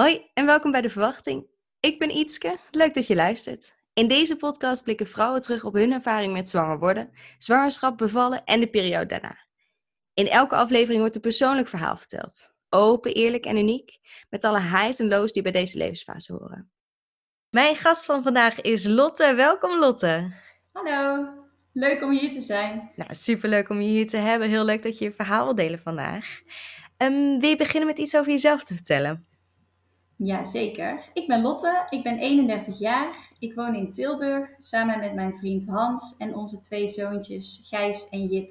Hoi en welkom bij De Verwachting. Ik ben Ietske, leuk dat je luistert. In deze podcast blikken vrouwen terug op hun ervaring met zwanger worden, zwangerschap, bevallen en de periode daarna. In elke aflevering wordt een persoonlijk verhaal verteld. Open, eerlijk en uniek, met alle highs en lows die bij deze levensfase horen. Mijn gast van vandaag is Lotte. Welkom Lotte. Hallo, leuk om hier te zijn. Nou, superleuk om je hier te hebben. Heel leuk dat je je verhaal wil delen vandaag. Um, wil je beginnen met iets over jezelf te vertellen? Ja, zeker. Ik ben Lotte, ik ben 31 jaar. Ik woon in Tilburg samen met mijn vriend Hans en onze twee zoontjes Gijs en Jip.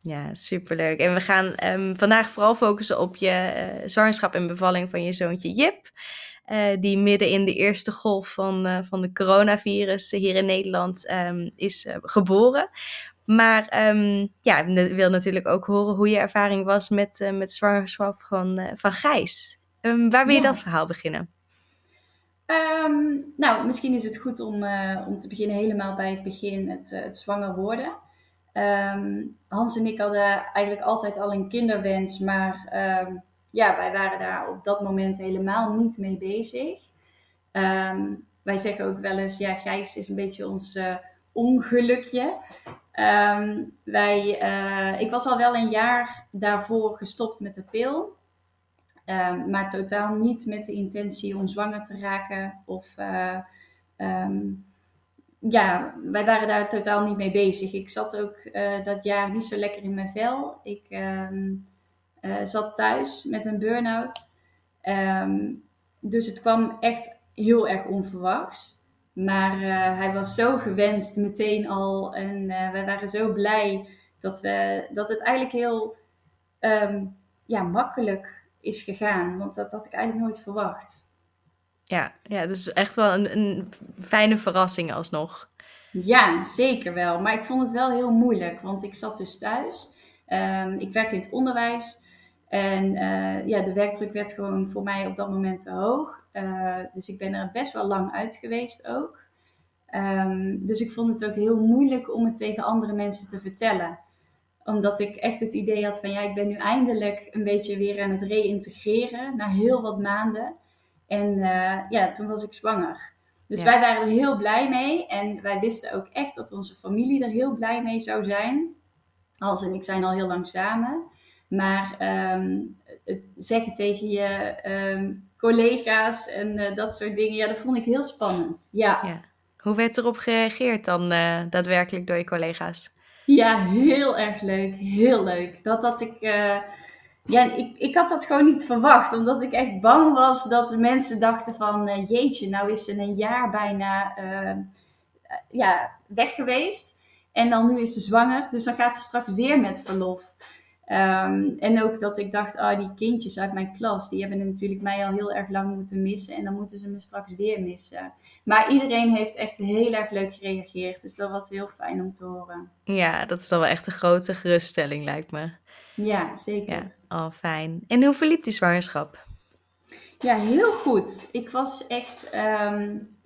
Ja, superleuk. En we gaan um, vandaag vooral focussen op je uh, zwangerschap en bevalling van je zoontje Jip. Uh, die midden in de eerste golf van, uh, van de coronavirus hier in Nederland um, is geboren. Maar um, ja, ik wil natuurlijk ook horen hoe je ervaring was met, met zwangerschap van, van Gijs. Um, waar wil je ja. dat verhaal beginnen? Um, nou, misschien is het goed om, uh, om te beginnen helemaal bij het begin, het, uh, het zwanger worden. Um, Hans en ik hadden eigenlijk altijd al een kinderwens, maar ja, wij waren daar op dat moment helemaal niet mee bezig. wij zeggen ook wel eens, ja, Gijs is een beetje ons uh, ongelukje. wij, uh, ik was al wel een jaar daarvoor gestopt met de pil. Um, maar totaal niet met de intentie om zwanger te raken. Of uh, um, ja, wij waren daar totaal niet mee bezig. Ik zat ook uh, dat jaar niet zo lekker in mijn vel. Ik um, uh, zat thuis met een burn-out. dus het kwam echt heel erg onverwachts. Maar hij was zo gewenst meteen al. En wij waren zo blij dat, we, dat het eigenlijk heel ja, makkelijk is gegaan. Want dat had ik eigenlijk nooit verwacht. Ja, ja dus echt wel een, een fijne verrassing alsnog. Ja, zeker wel. Maar ik vond het wel heel moeilijk, want ik zat dus thuis. Um, ik werk in het onderwijs. En uh, ja, de werkdruk werd gewoon voor mij op dat moment te hoog. Uh, dus ik ben er best wel lang uit geweest ook. Um, dus ik vond het ook heel moeilijk om het tegen andere mensen te vertellen omdat ik echt het idee had van ja, ik ben nu eindelijk een beetje weer aan het reïntegreren na heel wat maanden. En uh, ja, toen was ik zwanger. Dus ja. wij waren er heel blij mee. En wij wisten ook echt dat onze familie er heel blij mee zou zijn. Als en ik zijn al heel lang samen. Maar um, het zeggen tegen je um, collega's en uh, dat soort dingen, ja, dat vond ik heel spannend. Ja. ja. Hoe werd erop gereageerd dan uh, daadwerkelijk door je collega's? Ja, heel erg leuk. Heel leuk. Dat had ik. Uh, ja, ik, ik had dat gewoon niet verwacht. Omdat ik echt bang was dat de mensen dachten van... Uh, jeetje, nou is ze een jaar bijna uh, ja, weg geweest. En dan nu is ze zwanger. Dus dan gaat ze straks weer met verlof. Um, en ook dat ik dacht, oh, die kindjes uit mijn klas, die hebben natuurlijk mij al heel erg lang moeten missen. En dan moeten ze me straks weer missen. Maar iedereen heeft echt heel erg leuk gereageerd. Dus dat was heel fijn om te horen. Ja, dat is dan wel echt een grote geruststelling, lijkt me. Ja, zeker. Ja, oh, fijn. En hoe verliep die zwangerschap? Ja, heel goed. Ik was echt um,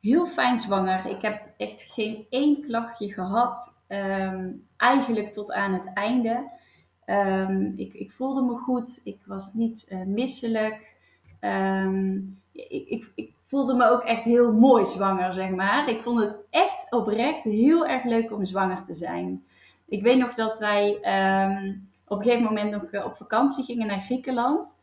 heel fijn zwanger. Ik heb echt geen één klachtje gehad. Um, eigenlijk tot aan het einde. Um, ik, ik, voelde me goed, ik was niet uh, misselijk. Um, ik, ik, ik, voelde me ook echt heel mooi zwanger, zeg maar. Ik vond het echt oprecht heel erg leuk om zwanger te zijn. Ik weet nog dat wij um, op een gegeven moment nog uh, op vakantie gingen naar Griekenland.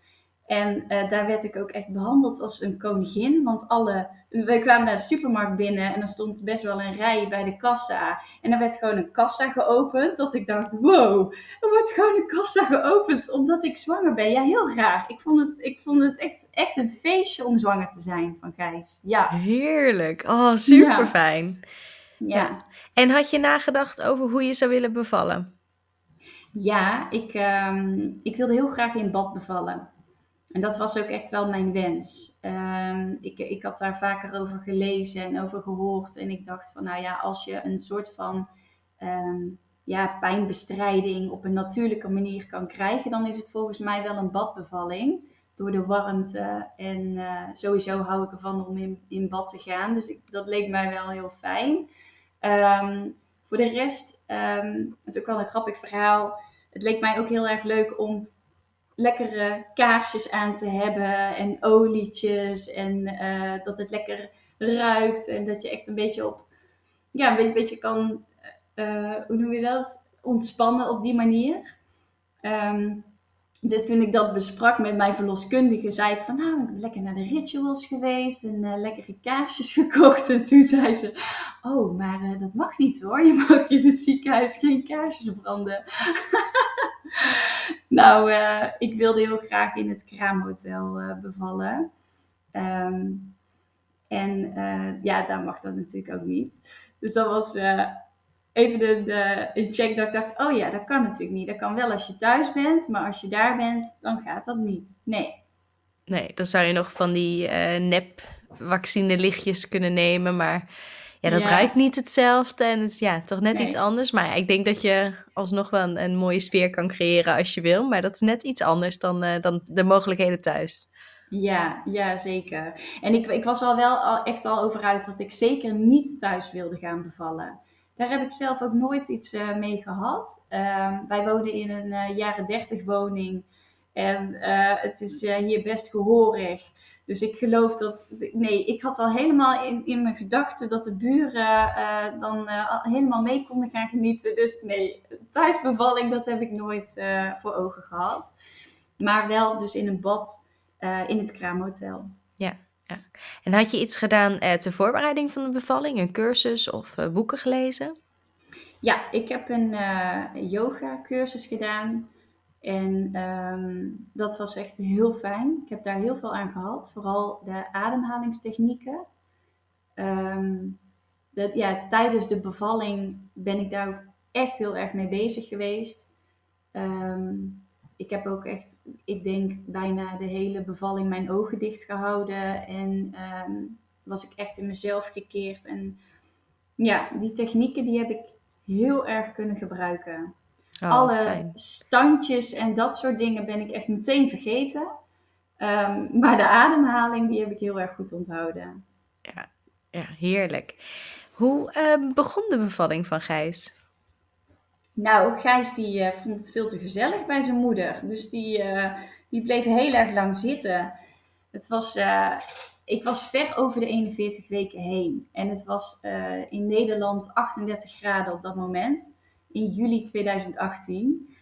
En uh, daar werd ik ook echt behandeld als een koningin. Want alle, we kwamen naar de supermarkt binnen en er stond best wel een rij bij de kassa. En er werd gewoon een kassa geopend. Dat ik dacht, wow, er wordt gewoon een kassa geopend omdat ik zwanger ben. Ja, heel raar. Ik vond het, ik vond het echt, echt een feestje om zwanger te zijn van Gijs. Ja. Heerlijk. Oh, super fijn. Ja. ja. En had je nagedacht over hoe je zou willen bevallen? Ja, ik, um, ik wilde heel graag in bad bevallen. En dat was ook echt wel mijn wens. Um, ik, ik had daar vaker over gelezen en over gehoord. En ik dacht van, nou ja, als je een soort van um, ja, pijnbestrijding op een natuurlijke manier kan krijgen, dan is het volgens mij wel een badbevalling. Door de warmte. En uh, sowieso hou ik ervan om in, in bad te gaan. Dus dat leek mij wel heel fijn. Um, voor de rest, dat is ook wel een grappig verhaal. Het leek mij ook heel erg leuk om lekkere kaarsjes aan te hebben en olietjes en dat het lekker ruikt en dat je echt een beetje op, ja, een beetje, kan, hoe noem je dat, ontspannen op die manier. Ehm, dus toen ik dat besprak met mijn verloskundige, zei ik van nou, ik ben lekker naar de rituals geweest en uh, lekkere kaarsjes gekocht. En toen zei ze, oh, maar uh, dat mag niet hoor. Je mag in het ziekenhuis geen kaarsjes branden. nou, uh, ik wilde heel graag in het kraamhotel bevallen. Um, en ja, daar mag dat natuurlijk ook niet. Dus dat was even de, de, check dat ik dacht, oh ja, dat kan natuurlijk niet. Dat kan wel als je thuis bent, maar als je daar bent, dan gaat dat niet. Nee. Nee, dan zou je nog van die uh, nep vaccinelichtjes kunnen nemen, maar ja, dat ruikt niet hetzelfde en het is ja, toch net iets anders. Maar ik denk dat je alsnog wel een, een, mooie sfeer kan creëren als je wil, maar dat is net iets anders dan, uh, dan de mogelijkheden thuis. Ja, ja, zeker. En ik, ik was al wel al, echt al over uit dat ik zeker niet thuis wilde gaan bevallen. Daar heb ik zelf ook nooit iets uh, mee gehad. Ehm, wij wonen in een uh, jaren dertig woning. En uh, het is hier best gehoorig. Dus ik geloof dat. Nee, ik had al helemaal in, in mijn gedachten dat de buren dan helemaal mee konden gaan genieten. Dus nee, thuisbevalling, dat heb ik nooit voor ogen gehad. Maar wel dus in een bad in het kraamhotel. Ja. En had je iets gedaan uh, ter voorbereiding van de bevalling? Een cursus of uh, boeken gelezen? Ja, ik heb een uh, yoga cursus gedaan. En um, dat was echt heel fijn. Ik heb daar heel veel aan gehad. Vooral de ademhalingstechnieken. Um, dat, ja, tijdens de bevalling ben ik daar echt heel erg mee bezig geweest. Um, ik heb ook echt, ik denk bijna de hele bevalling mijn ogen dicht gehouden. En um, was ik echt in mezelf gekeerd. En ja, die technieken die heb ik heel erg kunnen gebruiken. Oh, Alle standjes en dat soort dingen ben ik echt meteen vergeten. Um, maar de ademhaling, die heb ik heel erg goed onthouden. Ja, ja heerlijk. Hoe uh, begon de bevalling van Gijs? Nou, Gijs die uh, vond het veel te gezellig bij zijn moeder. Dus die, uh, die bleef heel erg lang zitten. Het was, uh, ik was ver over de 41 weken heen. En het was in Nederland 38 graden op dat moment. In juli 2018.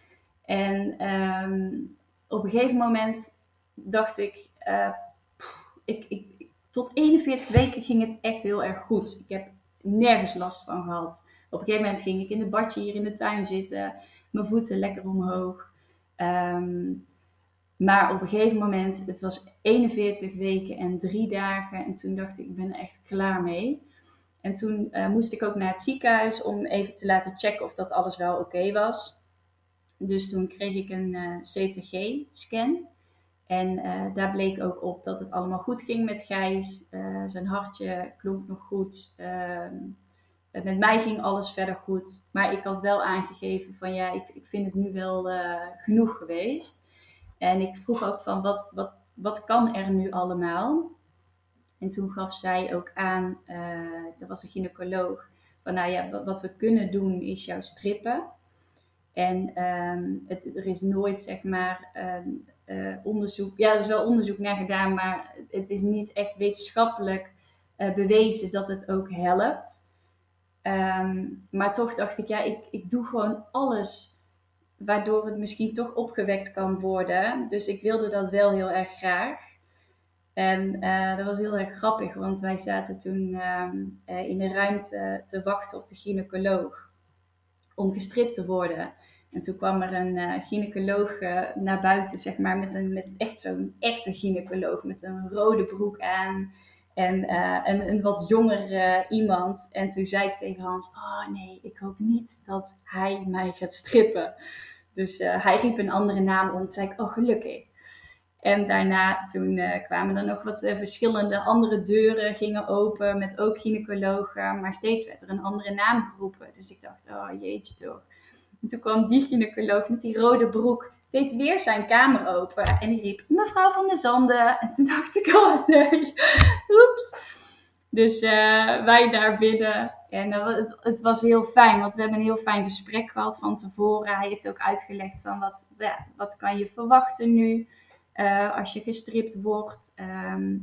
En um, op een gegeven moment dacht ik, ik, ik, tot 41 weken ging het echt heel erg goed. Ik heb nergens last van gehad. Op een gegeven moment ging ik in het badje hier in de tuin zitten, mijn voeten lekker omhoog. Um, maar op een gegeven moment, het was 41 weken en drie dagen. En toen dacht ik, ik ben er echt klaar mee. En toen uh, moest ik ook naar het ziekenhuis om even te laten checken of dat alles wel oké was. Dus toen kreeg ik een eh, CTG-scan. En uh, daar bleek ook op dat het allemaal goed ging met Gijs. zijn hartje klonk nog goed. Ehm, met mij ging alles verder goed. Maar ik had wel aangegeven van ja, ik, ik vind het nu wel uh, genoeg geweest. En ik vroeg ook van wat, wat, wat kan er nu allemaal? En toen gaf zij ook aan, uh, er was een gynaecoloog, van nou ja, wat, we kunnen doen is jou strippen. En um, het, er is nooit zeg maar uh, onderzoek, ja er is wel onderzoek naar gedaan, maar het is niet echt wetenschappelijk bewezen dat het ook helpt. Um, maar toch dacht ik, ja, ik, ik doe gewoon alles waardoor het misschien toch opgewekt kan worden. Dus ik wilde dat wel heel erg graag. En uh, dat was heel erg grappig, want wij zaten toen um, uh, in de ruimte te wachten op de gynaecoloog om gestript te worden. En toen kwam er een uh, gynaecoloog naar buiten, zeg maar, met, een, met echt zo'n echte gynaecoloog, met een rode broek aan en uh, een, een, wat jonger uh, iemand. En toen zei ik tegen Hans: Oh nee, ik hoop niet dat hij mij gaat strippen. Dus uh, hij riep een andere naam om. Toen zei ik: Oh, gelukkig. En daarna toen kwamen er nog wat verschillende andere deuren gingen open met ook gynaecologen. Maar steeds werd er een andere naam geroepen. Dus ik dacht: Oh jeetje toch. En toen kwam die gynaecoloog met die rode broek deed weer zijn kamer open en die riep, mevrouw van der Zanden. En toen dacht ik, oh nee, oeps. Dus uh, wij daar binnen En het, het, was heel fijn, want we hebben een heel fijn gesprek gehad van tevoren. Hij heeft ook uitgelegd van wat, ja, wat kan je verwachten nu als je gestript wordt. Ehm,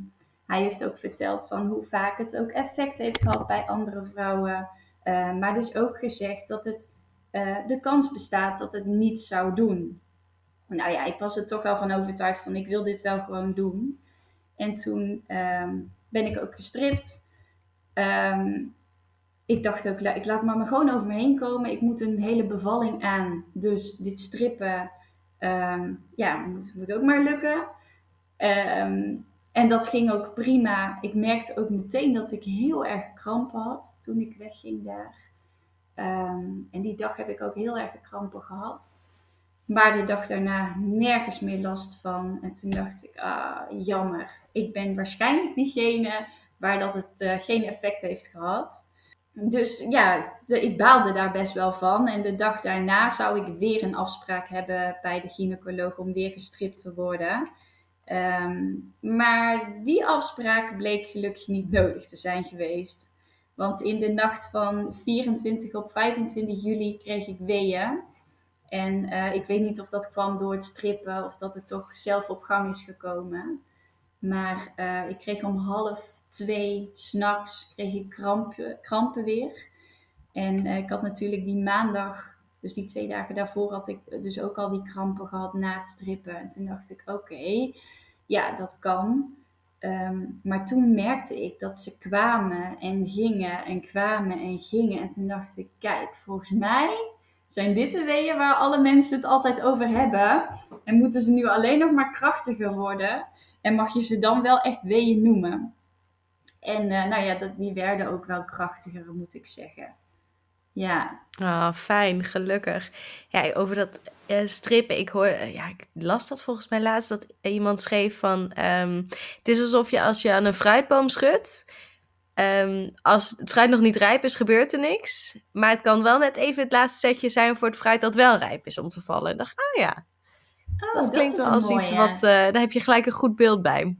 hij heeft ook verteld van hoe vaak het ook effect heeft gehad bij andere vrouwen. maar dus ook gezegd dat het de kans bestaat dat het niet zou doen nou ja, ik was er toch wel van overtuigd van ik wil dit wel gewoon doen. En toen ehm, ben ik ook gestript. Ehm, ik dacht ook, ik laat maar, maar gewoon over me heen komen. Ik moet een hele bevalling aan. Dus dit strippen, um, ja, moet, moet ook maar lukken. en dat ging ook prima. Ik merkte ook meteen dat ik heel erg krampen had toen ik wegging daar. en die dag heb ik ook heel erg krampen gehad. Maar de dag daarna nergens meer last van. En toen dacht ik, ah, jammer. Ik ben waarschijnlijk diegene waar dat het uh, geen effect heeft gehad. Dus ja, ik baalde daar best wel van. En de dag daarna zou ik weer een afspraak hebben bij de gynaecoloog om weer gestript te worden. Ehm, maar die afspraak bleek gelukkig niet nodig te zijn geweest. Want in de nacht van 24 op 25 juli kreeg ik weeën. En uh, ik weet niet of dat kwam door het strippen of dat het toch zelf op gang is gekomen. Maar uh, ik kreeg om half twee s'nachts kreeg ik krampen, krampen weer. En uh, ik had natuurlijk die maandag, dus die twee dagen daarvoor, had ik dus ook al die krampen gehad na het strippen. En toen dacht ik, oké, ja, dat kan. Um, maar toen merkte ik dat ze kwamen en gingen en kwamen en gingen. En toen dacht ik, kijk, volgens mij zijn dit de weeën waar alle mensen het altijd over hebben? En moeten ze nu alleen nog maar krachtiger worden? En mag je ze dan wel echt weeën noemen? En uh, nou ja, dat, die werden ook wel krachtiger, moet ik zeggen. Ja. Ah, fijn, gelukkig. Ja, over dat uh, strippen, ik hoor, uh, ja, ik las dat volgens mij laatst, dat iemand schreef van, um, het is alsof je als je aan een fruitboom schudt, Um, als het fruit nog niet rijp is, gebeurt er niks. Maar het kan wel net even het laatste setje zijn voor het fruit dat wel rijp is om te vallen. En dacht, oh ja, oh, dat klinkt wel als iets wat, uh, daar heb je gelijk een goed beeld bij.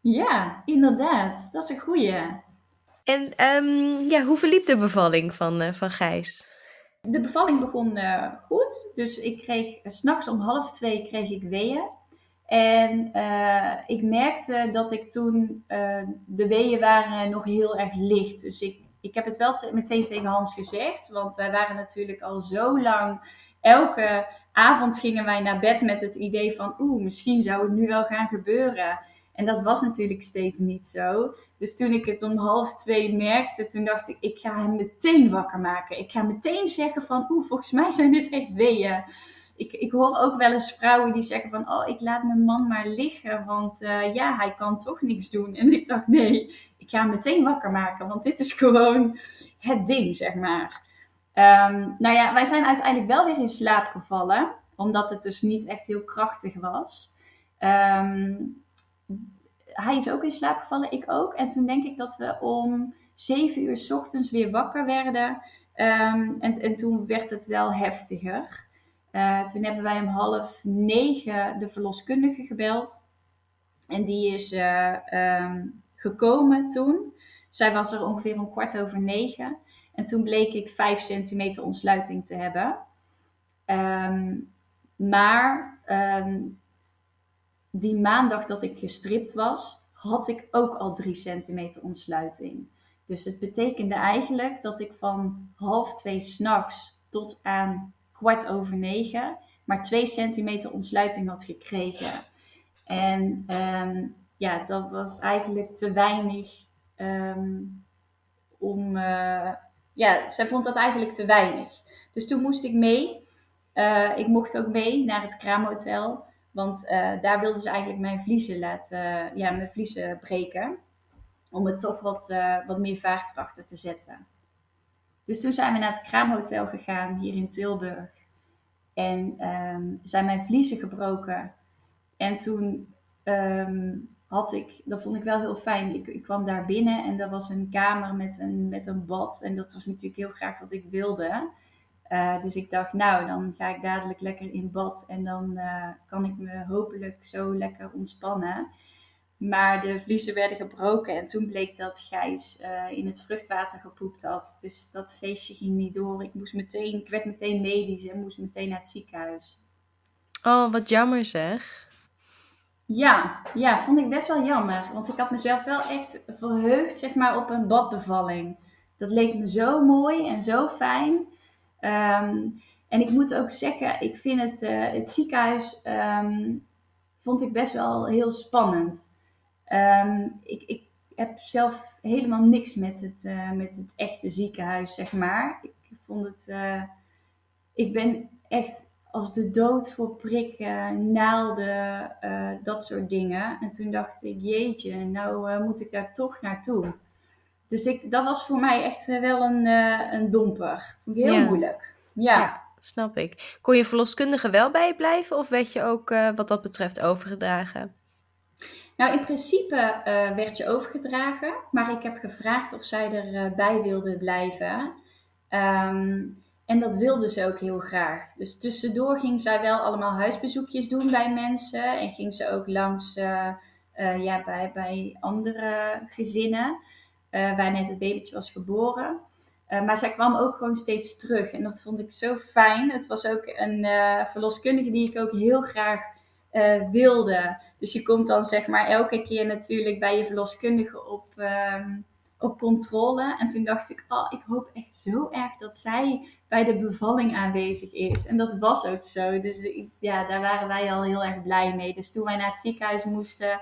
Ja, inderdaad. Dat is een goeie. En um, ja, hoe verliep de bevalling van, uh, van Gijs? De bevalling begon uh, goed. Dus ik kreeg, s s'nachts om half twee kreeg ik weeën. En uh, ik merkte dat ik toen, uh, de weeën waren nog heel erg licht. Dus ik, ik heb het wel meteen tegen Hans gezegd, want wij waren natuurlijk al zo lang, elke avond gingen wij naar bed met het idee van, oeh, misschien zou het nu wel gaan gebeuren. En dat was natuurlijk steeds niet zo. Dus toen ik het om half twee merkte, toen dacht ik, ik ga hem meteen wakker maken. Ik ga meteen zeggen van, oeh, volgens mij zijn dit echt weeën ik, ik hoor ook wel eens vrouwen die zeggen van, oh, ik laat mijn man maar liggen, want uh, ja, hij kan toch niks doen. En ik dacht, nee, ik ga hem meteen wakker maken, want dit is gewoon het ding, zeg maar. Um, nou ja, wij zijn uiteindelijk wel weer in slaap gevallen, omdat het dus niet echt heel krachtig was. Um, hij is ook in slaap gevallen, ik ook. En toen denk ik dat we om zeven uur s ochtends weer wakker werden. Um, en, en toen werd het wel heftiger. Uh, toen hebben wij om half negen de verloskundige gebeld. En die is uh, um, gekomen toen. Zij was er ongeveer om kwart over negen. En toen bleek ik vijf centimeter ontsluiting te hebben. Um, maar um, die maandag dat ik gestript was, had ik ook al drie centimeter ontsluiting. Dus het betekende eigenlijk dat ik van half twee s'nachts tot aan kwart over negen, maar twee centimeter ontsluiting had gekregen. En um, ja, dat was eigenlijk te weinig um, om. Uh, ja, zij vond dat eigenlijk te weinig. Dus toen moest ik mee. Uh, ik mocht ook mee naar het kraamhotel. Want uh, daar wilden ze eigenlijk mijn vliezen laten, ja, mijn vliezen breken. Om het toch wat, wat meer vaart erachter te zetten. Dus toen zijn we naar het kraamhotel gegaan hier in Tilburg. En um, zijn mijn vliezen gebroken. En toen um, had ik, dat vond ik wel heel fijn. Ik, ik, kwam daar binnen en er was een kamer met een, met een bad. En dat was natuurlijk heel graag wat ik wilde. Uh, dus ik dacht, nou, dan ga ik dadelijk lekker in bad. En dan uh, kan ik me hopelijk zo lekker ontspannen. Maar de vliezen werden gebroken en toen bleek dat Gijs uh, in het vruchtwater gepoept had. Dus dat feestje ging niet door. Ik, moest meteen, ik werd meteen medisch en moest meteen naar het ziekenhuis. Oh, wat jammer zeg. Ja, ja, vond ik best wel jammer. Want ik had mezelf wel echt verheugd zeg maar, op een badbevalling. Dat leek me zo mooi en zo fijn. Um, en ik moet ook zeggen, ik vind het, uh, het ziekenhuis um, vond ik best wel heel spannend. Um, ik, ik heb zelf helemaal niks met het, uh, met het echte ziekenhuis, zeg maar. Ik vond het. Uh, ik ben echt als de dood voor prikken, naalden, uh, dat soort dingen. En toen dacht ik, jeetje, nou moet ik daar toch naartoe. Dus ik, dat was voor mij echt wel een, een domper. Vond ik heel ja. moeilijk. ja. ja snap ik. Kon je verloskundige wel bij blijven of werd je ook uh, wat dat betreft overgedragen? Nou, in principe uh, werd je overgedragen, maar ik heb gevraagd of zij erbij uh, wilde blijven. Um, en dat wilde ze ook heel graag. Dus tussendoor ging zij wel allemaal huisbezoekjes doen bij mensen en ging ze ook langs ja, bij, bij andere gezinnen waar net het babytje was geboren. Maar zij kwam ook gewoon steeds terug. En dat vond ik zo fijn. Het was ook een verloskundige die ik ook heel graag uh, wilde. Dus je komt dan zeg maar elke keer natuurlijk bij je verloskundige op, um, op controle. En toen dacht ik, oh, ik hoop echt zo erg dat zij bij de bevalling aanwezig is. En dat was ook zo. Dus ja, daar waren wij al heel erg blij mee. Dus toen wij naar het ziekenhuis moesten,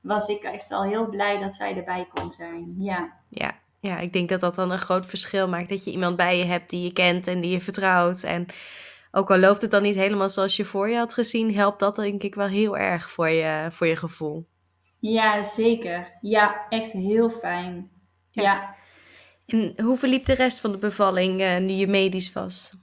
was ik echt al heel blij dat zij erbij kon zijn. Ja. Ja, ja, ik denk dat dat dan een groot verschil maakt. Dat je iemand bij je hebt die je kent en die je vertrouwt. En ook al loopt het dan niet helemaal zoals je voor je had gezien, helpt dat denk ik wel heel erg voor je, voor je gevoel. Ja, zeker. Ja, echt heel fijn. Ja. En hoe verliep de rest van de bevalling uh, nu je medisch was?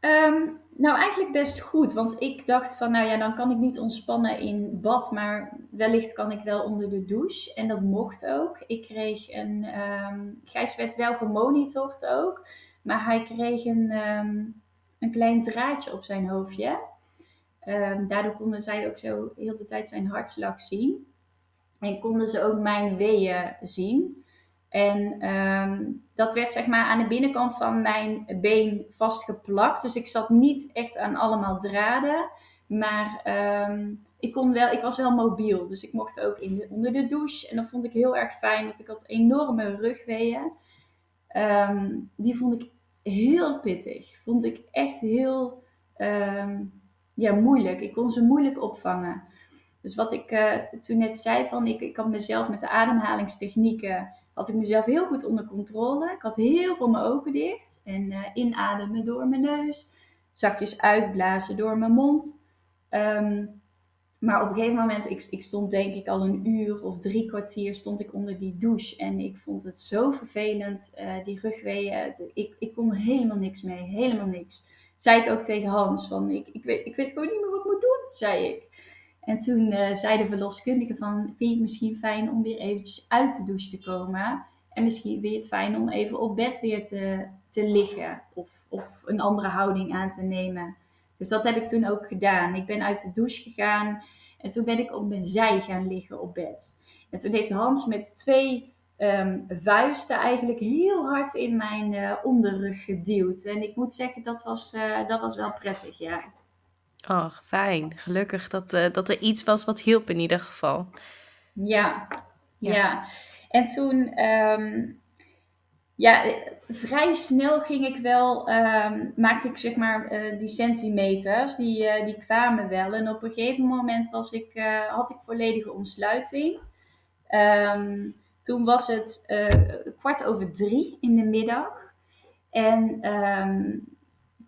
Um, nou, eigenlijk best goed. Want ik dacht van, nou ja, dan kan ik niet ontspannen in bad, maar wellicht kan ik wel onder de douche. En dat mocht ook. Ik kreeg een, um, Gijs werd wel gemonitord ook, maar hij kreeg een, um, een klein draadje op zijn hoofdje. Um, daardoor konden zij ook zo heel de tijd zijn hartslag zien. En konden ze ook mijn weeën zien. En um, dat werd zeg maar aan de binnenkant van mijn been vastgeplakt. Dus ik zat niet echt aan allemaal draden. Maar um, ik, kon wel, ik was wel mobiel. Dus ik mocht ook in de, onder de douche. En dat vond ik heel erg fijn. Want ik had enorme rugweeën. Die vond ik heel pittig. Vond ik echt heel ja, moeilijk. Ik kon ze moeilijk opvangen. Dus wat ik uh, toen net zei, van ik, ik had mezelf met de ademhalingstechnieken had ik mezelf heel goed onder controle. Ik had heel veel mijn ogen dicht. En uh, inademen door mijn neus. Zachtjes uitblazen door mijn mond. Um, maar op een gegeven moment, ik, ik stond denk ik al een uur of drie kwartier stond ik onder die douche. En ik vond het zo vervelend, uh, die rugweeën. Ik, ik kon er helemaal niks mee, helemaal niks. Zei ik ook tegen Hans, van ik, ik, weet, ik weet gewoon niet meer wat ik moet doen, zei ik. En toen uh, zei de verloskundige van, vind je het misschien fijn om weer eventjes uit de douche te komen? En misschien je het fijn om even op bed weer te, te liggen of, of een andere houding aan te nemen. Dus dat heb ik toen ook gedaan. Ik ben uit de douche gegaan en toen ben ik op mijn zij gaan liggen op bed. En toen heeft Hans met twee um, vuisten eigenlijk heel hard in mijn uh, onderrug geduwd. En ik moet zeggen, dat was, uh, dat was wel prettig, ja. Oh, fijn. Gelukkig dat, uh, dat er iets was wat hielp in ieder geval. Ja, ja. ja. En toen, um, ja, vrij snel ging ik wel, um, maakte ik zeg maar uh, die centimeters, die, uh, die kwamen wel. En op een gegeven moment was ik, had ik volledige ontsluiting. Um, toen was het kwart over drie in de middag. En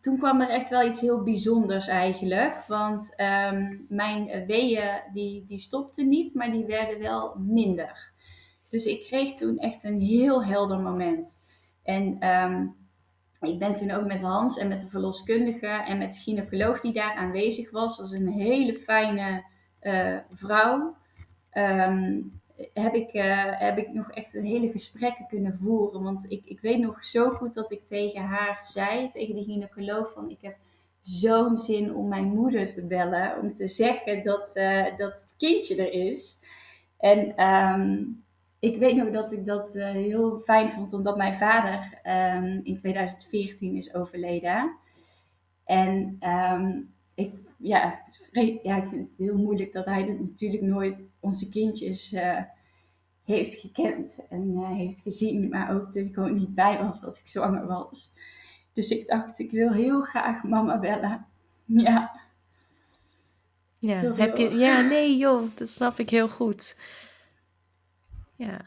toen kwam er echt wel iets heel bijzonders eigenlijk. Want mijn weeën die, die stopten niet, maar die werden wel minder. Dus ik kreeg toen echt een heel helder moment. En um, ik ben toen ook met Hans en met de verloskundige en met de gynaecoloog die daar aanwezig was. Was een hele fijne uh, vrouw. Um, heb ik, uh, heb ik nog echt hele gesprekken kunnen voeren. Want ik, ik weet nog zo goed dat ik tegen haar zei, tegen de gynaecoloog, van ik heb zo'n zin om mijn moeder te bellen. Om te zeggen dat, uh, dat het kindje er is. En ehm, ik weet nog dat ik dat uh, heel fijn vond, omdat mijn vader um, in 2014 is overleden. En um, ik, ja, ja, ik vind het heel moeilijk dat hij natuurlijk nooit onze kindjes uh, heeft gekend en uh, heeft gezien, maar ook dat ik gewoon niet bij was dat ik zwanger was. Dus ik dacht, ik wil heel graag mama bellen. Ja. Ja, heb je, ja, nee joh, dat snap ik heel goed. Ja.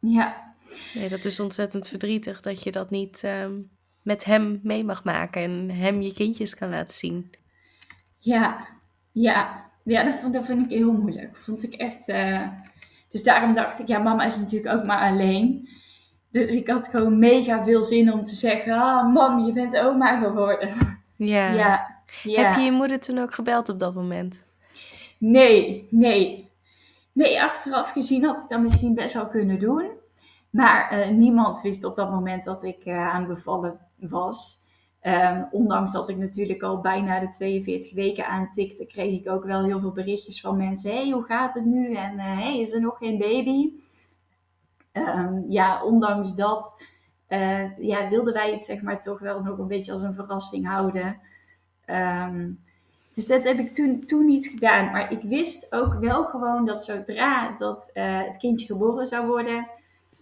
Ja. Nee, dat is ontzettend verdrietig dat je dat niet um, met hem mee mag maken en hem je kindjes kan laten zien. Ja, ja. Ja, dat vond, dat vind ik heel moeilijk. Vond ik echt. Uh... Dus daarom dacht ik, ja, mama is natuurlijk ook maar alleen. Dus ik had gewoon mega veel zin om te zeggen: Ah, mam, je bent oma geworden. Ja. ja. ja. Heb je je moeder toen ook gebeld op dat moment? Nee, nee. Nee, achteraf gezien had ik dat misschien best wel kunnen doen. Maar uh, niemand wist op dat moment dat ik uh, aan bevallen was. Um, ondanks dat ik natuurlijk al bijna de 42 weken aantikte, kreeg ik ook wel heel veel berichtjes van mensen. hey, hoe gaat het nu? En uh, hey, is er nog geen baby? Um, ja, ondanks dat ja, wilden wij het zeg maar toch wel nog een beetje als een verrassing houden. Um, dus dat heb ik toen, toen niet gedaan. Maar ik wist ook wel gewoon dat zodra dat, uh, het kindje geboren zou worden,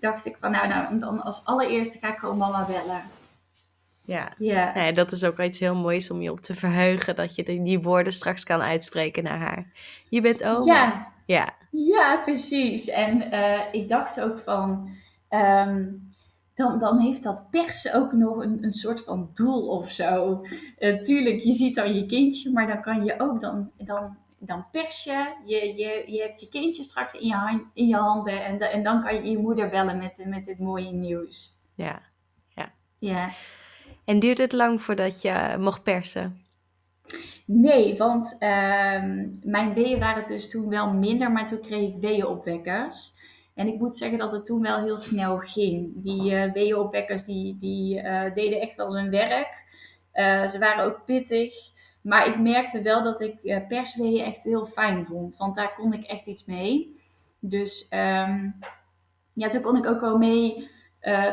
dacht ik van nou, nou dan als allereerste ga ik gewoon mama bellen. Ja. ja. Nee, dat is ook iets heel moois om je op te verheugen. Dat je die woorden straks kan uitspreken naar haar. Je bent oma. Ja, ja. ja precies. En uh, ik dacht ook van... Um, dan, dan heeft dat pers ook nog een, een soort van doel of zo. Uh, tuurlijk, je ziet dan je kindje, maar dan kan je ook dan, dan, dan pers je. Je, je. je hebt je kindje straks in je, hand, in je handen en, en dan kan je je moeder bellen met, met dit mooie nieuws. Ja, ja. ja. En duurt het lang voordat je mocht persen? Nee, want uh, mijn weeën waren dus toen wel minder, maar toen kreeg ik weeënopwekkers. En ik moet zeggen dat het toen wel heel snel ging. Die uh, weeënopwekkers die, die uh, deden echt wel zijn werk. Uh, ze waren ook pittig. Maar ik merkte wel dat ik uh, persweeën echt heel fijn vond. Want daar kon ik echt iets mee. Dus um, ja, toen kon ik ook wel mee,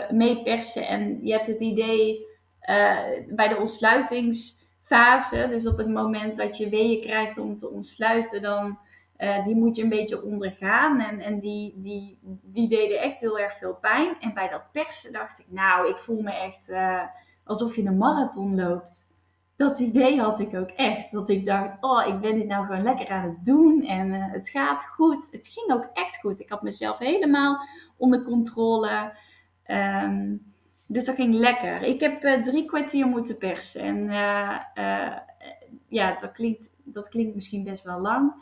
mee persen. En je hebt het idee bij de ontsluitingsfase. Dus op het moment dat je weeën krijgt om te ontsluiten. Dan uh, die moet je een beetje ondergaan. En, en die, die, die deden echt heel erg veel pijn. En bij dat persen dacht ik, nou, ik voel me echt uh, alsof je een marathon loopt. Dat idee had ik ook echt. Dat ik dacht, oh, ik ben dit nou gewoon lekker aan het doen. En uh, het gaat goed. Het ging ook echt goed. Ik had mezelf helemaal onder controle. Um, dus dat ging lekker. Ik heb drie kwartier moeten persen. En ja, dat klinkt, dat klinkt misschien best wel lang.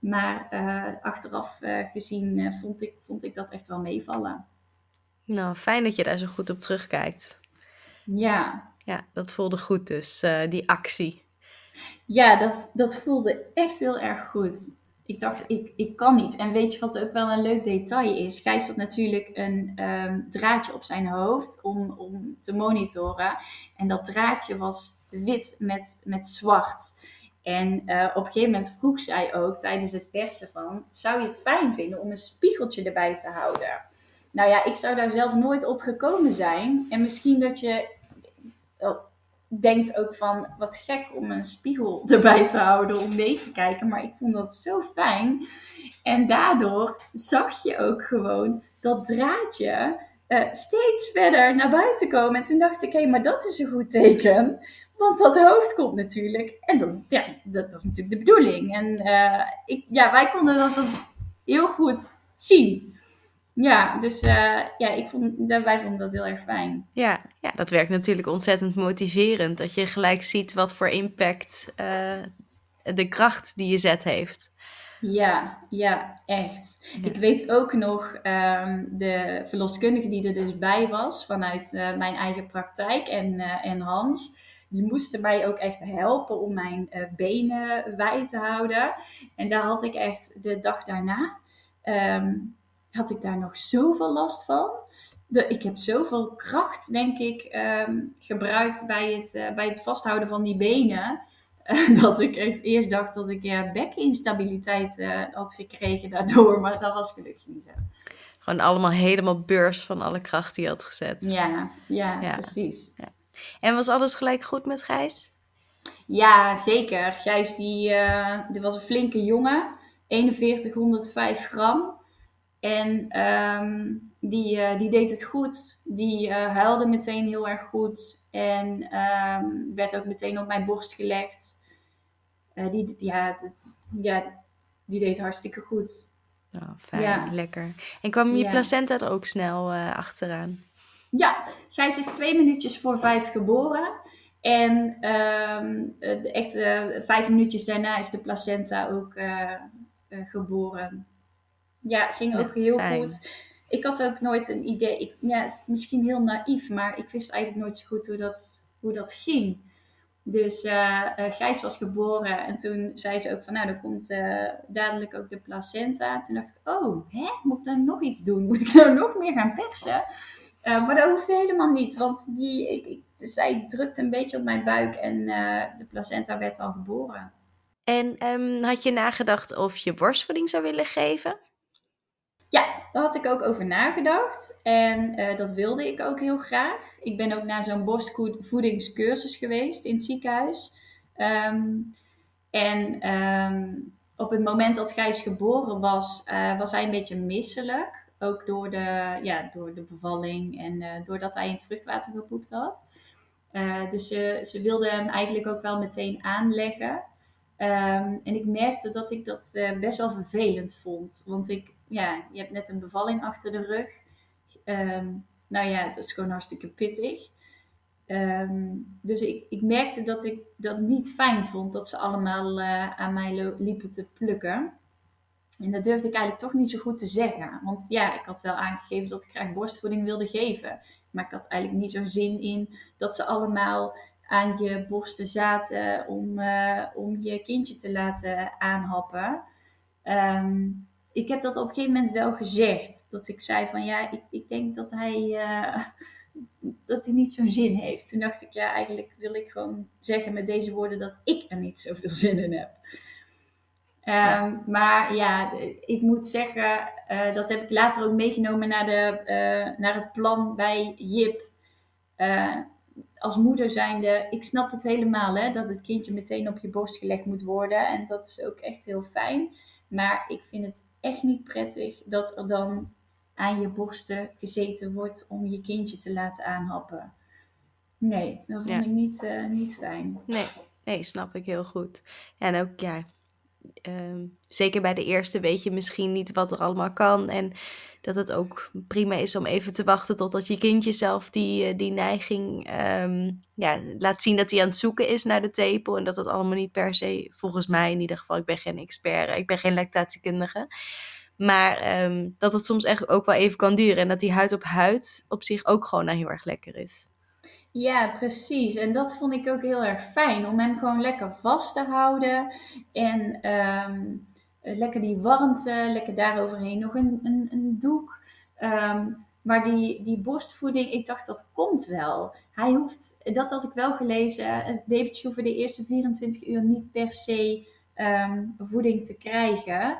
Maar uh, achteraf uh, gezien uh, vond, ik, vond ik dat echt wel meevallen. Nou, fijn dat je daar zo goed op terugkijkt. Ja. Ja, dat voelde goed dus, die actie. Ja, dat, dat voelde echt heel erg goed. Ik dacht, ik, ik kan niet. En weet je wat ook wel een leuk detail is? Gijs had natuurlijk een um, draadje op zijn hoofd om, om te monitoren. En dat draadje was wit met, met zwart. En uh, op een gegeven moment vroeg zij ook tijdens het persen van, zou je het fijn vinden om een spiegeltje erbij te houden? Nou ja, ik zou daar zelf nooit op gekomen zijn. En misschien dat je oh, denkt ook van, wat gek om een spiegel erbij te houden om mee te kijken. Maar ik vond dat zo fijn. En daardoor zag je ook gewoon dat draadje uh, steeds verder naar buiten komen. En toen dacht ik, hé, maar dat is een goed teken. Want dat hoofd komt natuurlijk. En dat, ja, dat, was natuurlijk de bedoeling. En uh, ik, ja, wij konden dat heel goed zien. Ja, dus uh, ja, ik vond, wij vonden dat heel erg fijn. Ja, ja, dat werkt natuurlijk ontzettend motiverend. Dat je gelijk ziet wat voor impact uh, de kracht die je zet heeft. Ja, ja, echt. Ik weet ook nog um, de verloskundige die er dus bij was vanuit uh, mijn eigen praktijk en, en Hans die moesten mij ook echt helpen om mijn uh, benen wijd te houden. En daar had ik echt de dag daarna, um, had ik daar nog zoveel last van. De, ik heb zoveel kracht, denk ik, um, gebruikt bij het, uh, bij het vasthouden van die benen. dat ik echt eerst dacht dat ik ja, bekinstabiliteit had gekregen daardoor. Maar dat was gelukkig niet zo. Gewoon allemaal helemaal beurs van alle kracht die je had gezet. Ja, ja, precies. Ja. En was alles gelijk goed met Gijs? Ja, zeker. Gijs die, die was een flinke jongen. 4105 gram. En um, die, uh, die deed het goed. Die uh, huilde meteen heel erg goed. En um, werd ook meteen op mijn borst gelegd. Die, ja, ja, die deed hartstikke goed. Oh, fijn, ja. lekker. En kwam je ja. placenta er ook snel achteraan? Ja, Gijs is twee minuutjes voor vijf geboren. En um, echt vijf minuutjes daarna is de placenta ook geboren. Ja, ging ook heel goed. Ik had ook nooit een idee. Ik, ja, het is misschien heel naïef, maar ik wist eigenlijk nooit zo goed hoe dat, hoe dat ging. Dus Gijs was geboren en toen zei ze ook van, nou, dan komt dadelijk ook de placenta. Toen dacht ik, oh, hè, moet ik dan nog iets doen? Moet ik nou nog meer gaan persen? Maar dat hoefde helemaal niet, want die, ik, ik, zij drukte een beetje op mijn buik en de placenta werd al geboren. En um, had je nagedacht of je borstvoeding zou willen geven? Ja, daar had ik ook over nagedacht. En uh, dat wilde ik ook heel graag. Ik ben ook naar zo'n borstvoedingscursus geweest in het ziekenhuis. Um, en um, op het moment dat Gijs geboren was, uh, was hij een beetje misselijk. Ook door de, ja, door de bevalling en uh, doordat hij in het vruchtwater gepoept had. dus ze, ze wilde hem eigenlijk ook wel meteen aanleggen. Um, en ik merkte dat ik dat best wel vervelend vond. Want ik ja, je hebt net een bevalling achter de rug. Um, nou ja, dat is gewoon hartstikke pittig. Um, dus ik, ik merkte dat ik dat niet fijn vond dat ze allemaal aan mij liepen te plukken. En dat durfde ik eigenlijk toch niet zo goed te zeggen. Want ja, ik had wel aangegeven dat ik graag borstvoeding wilde geven. Maar ik had eigenlijk niet zo'n zin in dat ze allemaal aan je borsten zaten om, uh, om je kindje te laten aanhappen. Um, ik heb dat op een gegeven moment wel gezegd. Dat ik zei van ja, ik, ik denk dat hij, uh, dat hij niet zo'n zin heeft. Toen dacht ik ja, eigenlijk wil ik gewoon zeggen met deze woorden dat ik er niet zoveel zin in heb. Um, Maar ja, ik moet zeggen, uh, dat heb ik later ook meegenomen naar, de, uh, naar het plan bij Jip. als moeder zijnde, ik snap het helemaal hè, dat het kindje meteen op je borst gelegd moet worden. En dat is ook echt heel fijn. Maar ik vind het echt niet prettig dat er dan aan je borsten gezeten wordt om je kindje te laten aanhappen. Nee, dat vind ik niet, niet fijn. Nee, nee, snap ik heel goed. En ook, ja, uh, zeker bij de eerste weet je misschien niet wat er allemaal kan. En dat het ook prima is om even te wachten totdat je kindje zelf die, uh, die neiging um, ja, laat zien dat hij aan het zoeken is naar de tepel. En dat dat allemaal niet per se, volgens mij in ieder geval, ik ben geen expert, ik ben geen lactatiekundige. Maar um, dat het soms echt ook wel even kan duren. En dat die huid op huid op zich ook gewoon nou heel erg lekker is. Ja, precies. En dat vond ik ook heel erg fijn. Om hem gewoon lekker vast te houden. En um, lekker die warmte, lekker daaroverheen nog een, een, een doek. Um, maar die, die borstvoeding, ik dacht dat komt wel. Hij hoeft, dat had ik wel gelezen, het babytje hoeft de eerste 24 uur niet per se um, voeding te krijgen.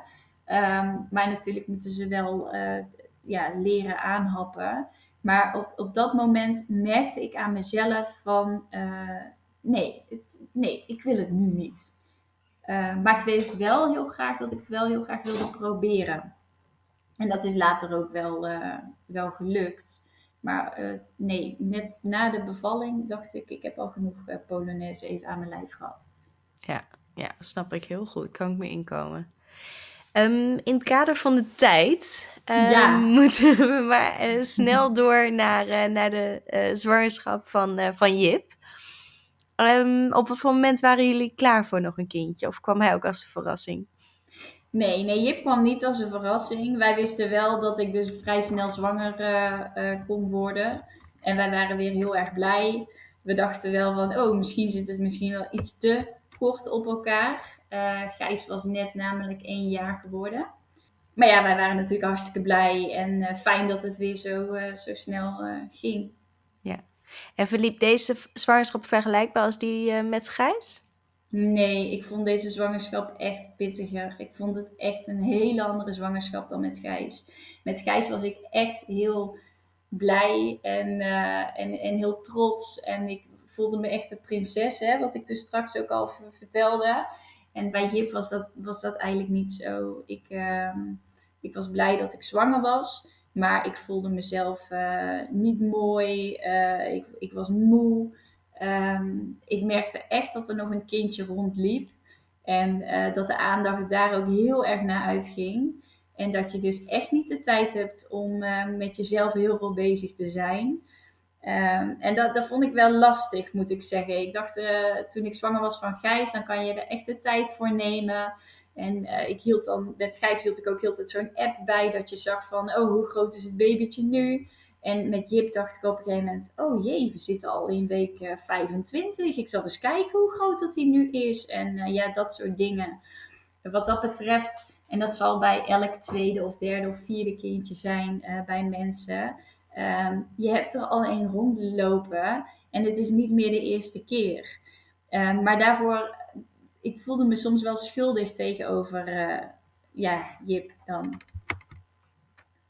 Maar natuurlijk moeten ze wel uh, ja, leren aanhappen. Maar op, op dat moment merkte ik aan mezelf van uh, nee, het, nee, ik wil het nu niet. Uh, maar ik wist wel heel graag dat ik het wel heel graag wilde proberen. En dat is later ook wel, wel gelukt. Maar nee, net na de bevalling dacht ik, ik heb al genoeg Polonaise even aan mijn lijf gehad. Ja, ja, snap ik heel goed. Kan ik me inkomen. Um, in het kader van de tijd ja. moeten we maar uh, snel door naar, uh, naar de uh, zwangerschap van, van Jip. Um, op wat moment waren jullie klaar voor nog een kindje? Of kwam hij ook als een verrassing? Nee, nee, Jip kwam niet als een verrassing. Wij wisten wel dat ik dus vrij snel zwanger kon worden. En wij waren weer heel erg blij. We dachten wel van, oh, misschien zit het misschien wel iets te kort op elkaar. Uh, Gijs was net namelijk één jaar geworden. Maar ja, wij waren natuurlijk hartstikke blij en uh, fijn dat het weer zo, uh, zo snel ging. Ja. En verliep deze zwangerschap vergelijkbaar als die met Gijs? Nee, ik vond deze zwangerschap echt pittiger. Ik vond het echt een hele andere zwangerschap dan met Gijs. Met Gijs was ik echt heel blij en, en, en heel trots. En ik voelde me echt de prinses, hè, wat ik dus straks ook al vertelde. En bij Jip was dat, was dat eigenlijk niet zo. Ik, uh, ik was blij dat ik zwanger was. Maar ik voelde mezelf uh, niet mooi. Uh, ik, ik was moe. Um, ik merkte echt dat er nog een kindje rondliep. En uh, dat de aandacht daar ook heel erg naar uitging. En dat je dus echt niet de tijd hebt om met jezelf heel veel bezig te zijn. Um, en dat, dat vond ik wel lastig, moet ik zeggen. Ik dacht, toen ik zwanger was van Gijs, dan kan je er echt de tijd voor nemen. En uh, ik hield dan, met Gijs hield ik ook heel zo'n app bij, dat je zag van, oh, hoe groot is het babytje nu? En met Jip dacht ik op een gegeven moment, oh jee, we zitten al in week uh, 25. Ik zal eens kijken hoe groot dat hij nu is. En ja, dat soort dingen. Wat dat betreft, en dat zal bij elk tweede of derde of vierde kindje zijn bij mensen. Um, je hebt er al een rondlopen en het is niet meer de eerste keer. Um, maar daarvoor ik voelde me soms wel schuldig tegenover uh, ja, Jip dan.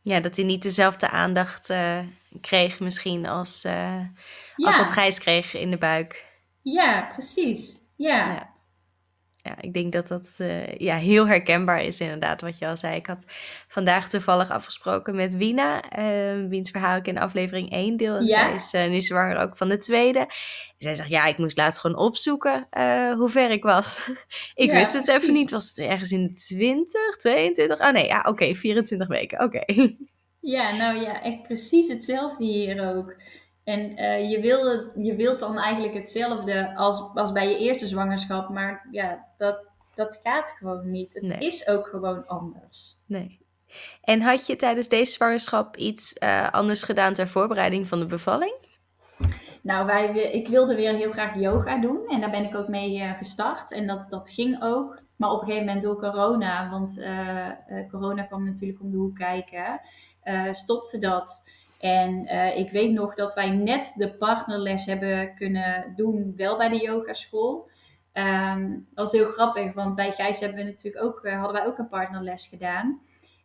Ja, dat hij niet dezelfde aandacht uh, kreeg misschien als, uh, ja. als dat Gijs kreeg in de buik. Ja, precies. Ja. ja ja, ik denk dat dat uh, ja, heel herkenbaar is inderdaad wat je al zei. Ik had vandaag toevallig afgesproken met Wina, uh, wiens verhaal ik in aflevering 1 deel. En ja. zij is uh, nu zwanger ook van de tweede. En zij zegt, ja, ik moest laatst gewoon opzoeken hoe ver ik was. ik ja, wist het even niet. Was het ergens in 20, 22? Oh nee, ja, oké, okay, 24 weken, oké. Okay. Ja, nou ja, echt precies hetzelfde hier ook. En uh, je, je wilt dan eigenlijk hetzelfde als, als bij je eerste zwangerschap, maar ja, dat, dat gaat gewoon niet. Het nee. is ook gewoon anders. Nee. En had je tijdens deze zwangerschap iets uh, anders gedaan ter voorbereiding van de bevalling? Nou, wij, ik wilde weer heel graag yoga doen en daar ben ik ook mee uh, gestart. En dat, dat ging ook. Maar op een gegeven moment door corona, want uh, corona kwam natuurlijk om de hoek kijken, stopte dat. En uh, ik weet nog dat wij net de partnerles hebben kunnen doen, wel bij de yogaschool. Um, dat was heel grappig, want bij Gijs hebben we natuurlijk ook, uh, hadden wij ook een partnerles gedaan.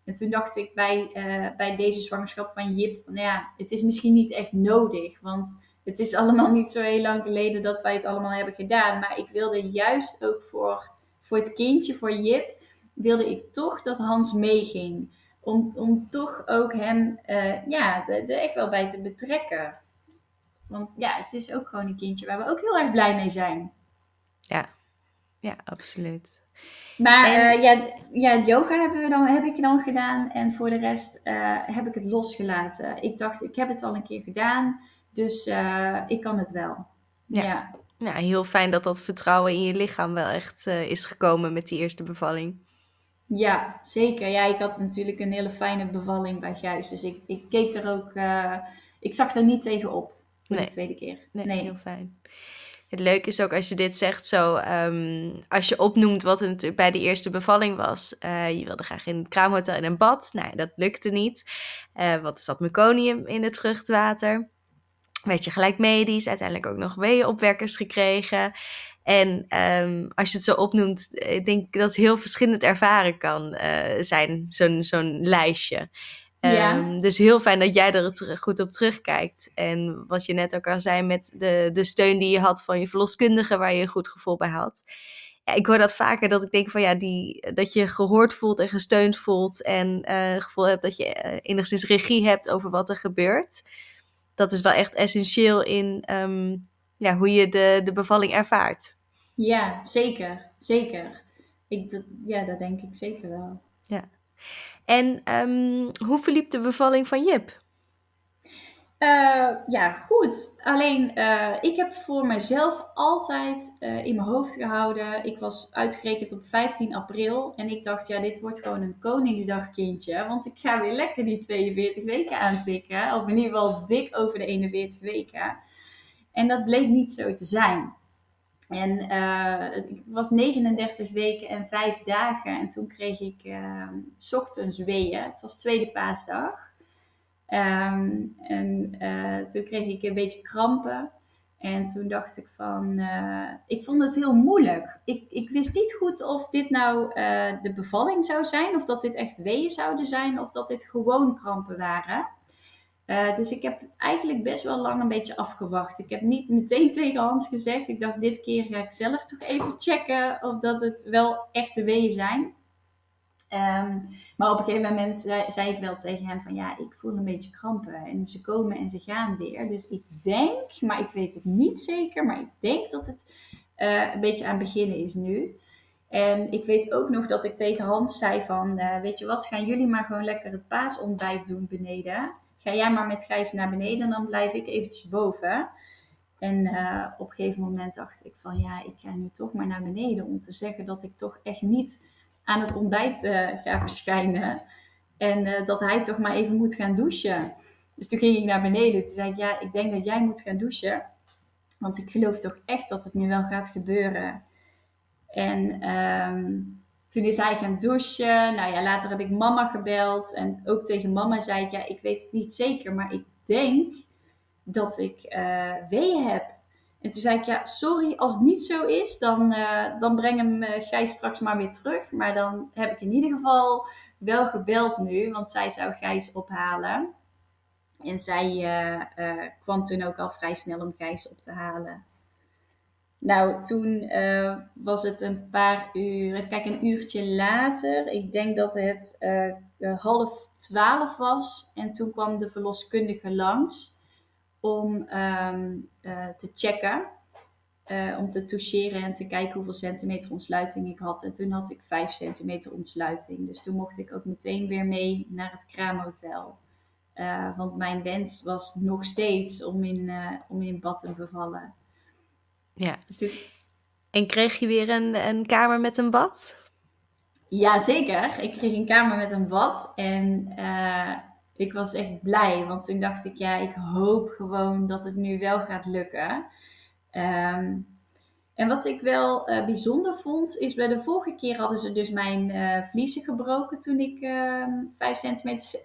En toen dacht ik bij, uh, bij deze zwangerschap van Jip, nou ja, het is misschien niet echt nodig. Want het is allemaal niet zo heel lang geleden dat wij het allemaal hebben gedaan. Maar ik wilde juist ook voor, voor het kindje, voor Jip, wilde ik toch dat Hans meeging om, om toch ook hem uh, ja, er echt wel bij te betrekken. Want ja, het is ook gewoon een kindje waar we ook heel erg blij mee zijn. Ja, ja absoluut. Maar en... uh, ja, ja, yoga hebben we dan, heb ik dan gedaan en voor de rest uh, heb ik het losgelaten. Ik dacht, ik heb het al een keer gedaan, dus ik kan het wel. Ja. ja. ja. heel fijn dat dat vertrouwen in je lichaam wel echt is gekomen met die eerste bevalling. Ja, zeker. Ja, ik had natuurlijk een hele fijne bevalling bij Gijs. Dus ik, ik keek er ook, uh, ik zag er niet tegen op nee. de tweede keer. Nee, nee, heel fijn. Het leuke is ook als je dit zegt zo, um, als je opnoemt wat er natuurlijk bij de eerste bevalling was. Uh, je wilde graag in het kraamhotel in een bad. Nou, dat lukte niet. Uh, wat is dat meconium in het vruchtwater? Weet je, gelijk medisch, uiteindelijk ook nog weeënopwekkers gekregen. En um, als je het zo opnoemt, ik denk dat het heel verschillend ervaren kan uh, zijn, zo'n zo'n lijstje. Ja. Um, dus heel fijn dat jij er goed op terugkijkt. En wat je net ook al zei met de, de steun die je had van je verloskundige, waar je een goed gevoel bij had. Ja, ik hoor dat vaker, dat ik denk van ja, die, dat je gehoord voelt en gesteund voelt. En uh, het gevoel hebt dat je uh, enigszins regie hebt over wat er gebeurt. Dat is wel echt essentieel in um, ja, hoe je de, de bevalling ervaart. Ja, zeker. Zeker. Ik, dat, ja, dat denk ik zeker wel. Ja. En um, hoe verliep de bevalling van Jip? Uh, ja, goed. Alleen, uh, ik heb voor mezelf altijd uh, in mijn hoofd gehouden. Ik was uitgerekend op 15 april. En ik dacht, ja, dit wordt gewoon een Koningsdagkindje. Want ik ga weer lekker die 42 weken aantikken. Of in ieder geval dik over de 41 weken. En dat bleek niet zo te zijn. En uh, ik was 39 weken en 5 dagen. En toen kreeg ik uh, ochtends weeën. Het was tweede paasdag. Um, en uh, toen kreeg ik een beetje krampen. En toen dacht ik van, uh, ik vond het heel moeilijk. Ik, ik wist niet goed of dit nou de bevalling zou zijn, of dat dit echt weeën zouden zijn, of dat dit gewoon krampen waren. Uh, dus ik heb het eigenlijk best wel lang een beetje afgewacht. Ik heb niet meteen tegen Hans gezegd. Ik dacht, dit keer ga ik zelf toch even checken of dat het wel echte weeën zijn. Um, maar op een gegeven moment zei, ik wel tegen hem van ja, ik voel een beetje krampen. En ze komen en ze gaan weer. Dus ik denk, maar ik weet het niet zeker, maar ik denk dat het uh, een beetje aan het beginnen is nu. En ik weet ook nog dat ik tegen Hans zei van, uh, weet je wat, gaan jullie maar gewoon lekker het paasontbijt doen beneden. Ga jij maar met Gijs naar beneden en dan blijf ik eventjes boven. En uh, op een gegeven moment dacht ik van ja, ik ga nu toch maar naar beneden om te zeggen dat ik toch echt niet aan het ontbijt uh, ga verschijnen. En uh, dat hij toch maar even moet gaan douchen. Dus toen ging ik naar beneden. Toen zei ik, ja, ik denk dat jij moet gaan douchen. Want ik geloof toch echt dat het nu wel gaat gebeuren. En um, toen is hij gaan douchen. Nou ja, later heb ik mama gebeld. En ook tegen mama zei ik, ja, ik weet het niet zeker. Maar ik denk dat ik uh, weeën heb. En toen zei ik, ja, sorry, als het niet zo is, dan, uh, dan breng hem uh, Gijs straks maar weer terug. Maar dan heb ik in ieder geval wel gebeld nu, want zij zou Gijs ophalen. En zij kwam toen ook al vrij snel om Gijs op te halen. Nou, toen was het een paar uur, even kijken, een uurtje later. Ik denk dat het half twaalf was. En toen kwam de verloskundige langs om uh, te checken. Om te toucheren en te kijken hoeveel centimeter ontsluiting ik had. En toen had ik 5 centimeter ontsluiting. Dus toen mocht ik ook meteen weer mee naar het kraamhotel. Want mijn wens was nog steeds om in, om in bad te bevallen. Ja. Dus. En kreeg je weer een, een kamer met een bad? Ja, zeker. Ik kreeg een kamer met een bad. En ik was echt blij, want toen dacht ik, ja, ik hoop gewoon dat het nu wel gaat lukken. Um, en wat ik wel uh, bijzonder vond, is bij de vorige keer hadden ze dus mijn uh, vliezen gebroken toen ik uh, 5 centimeter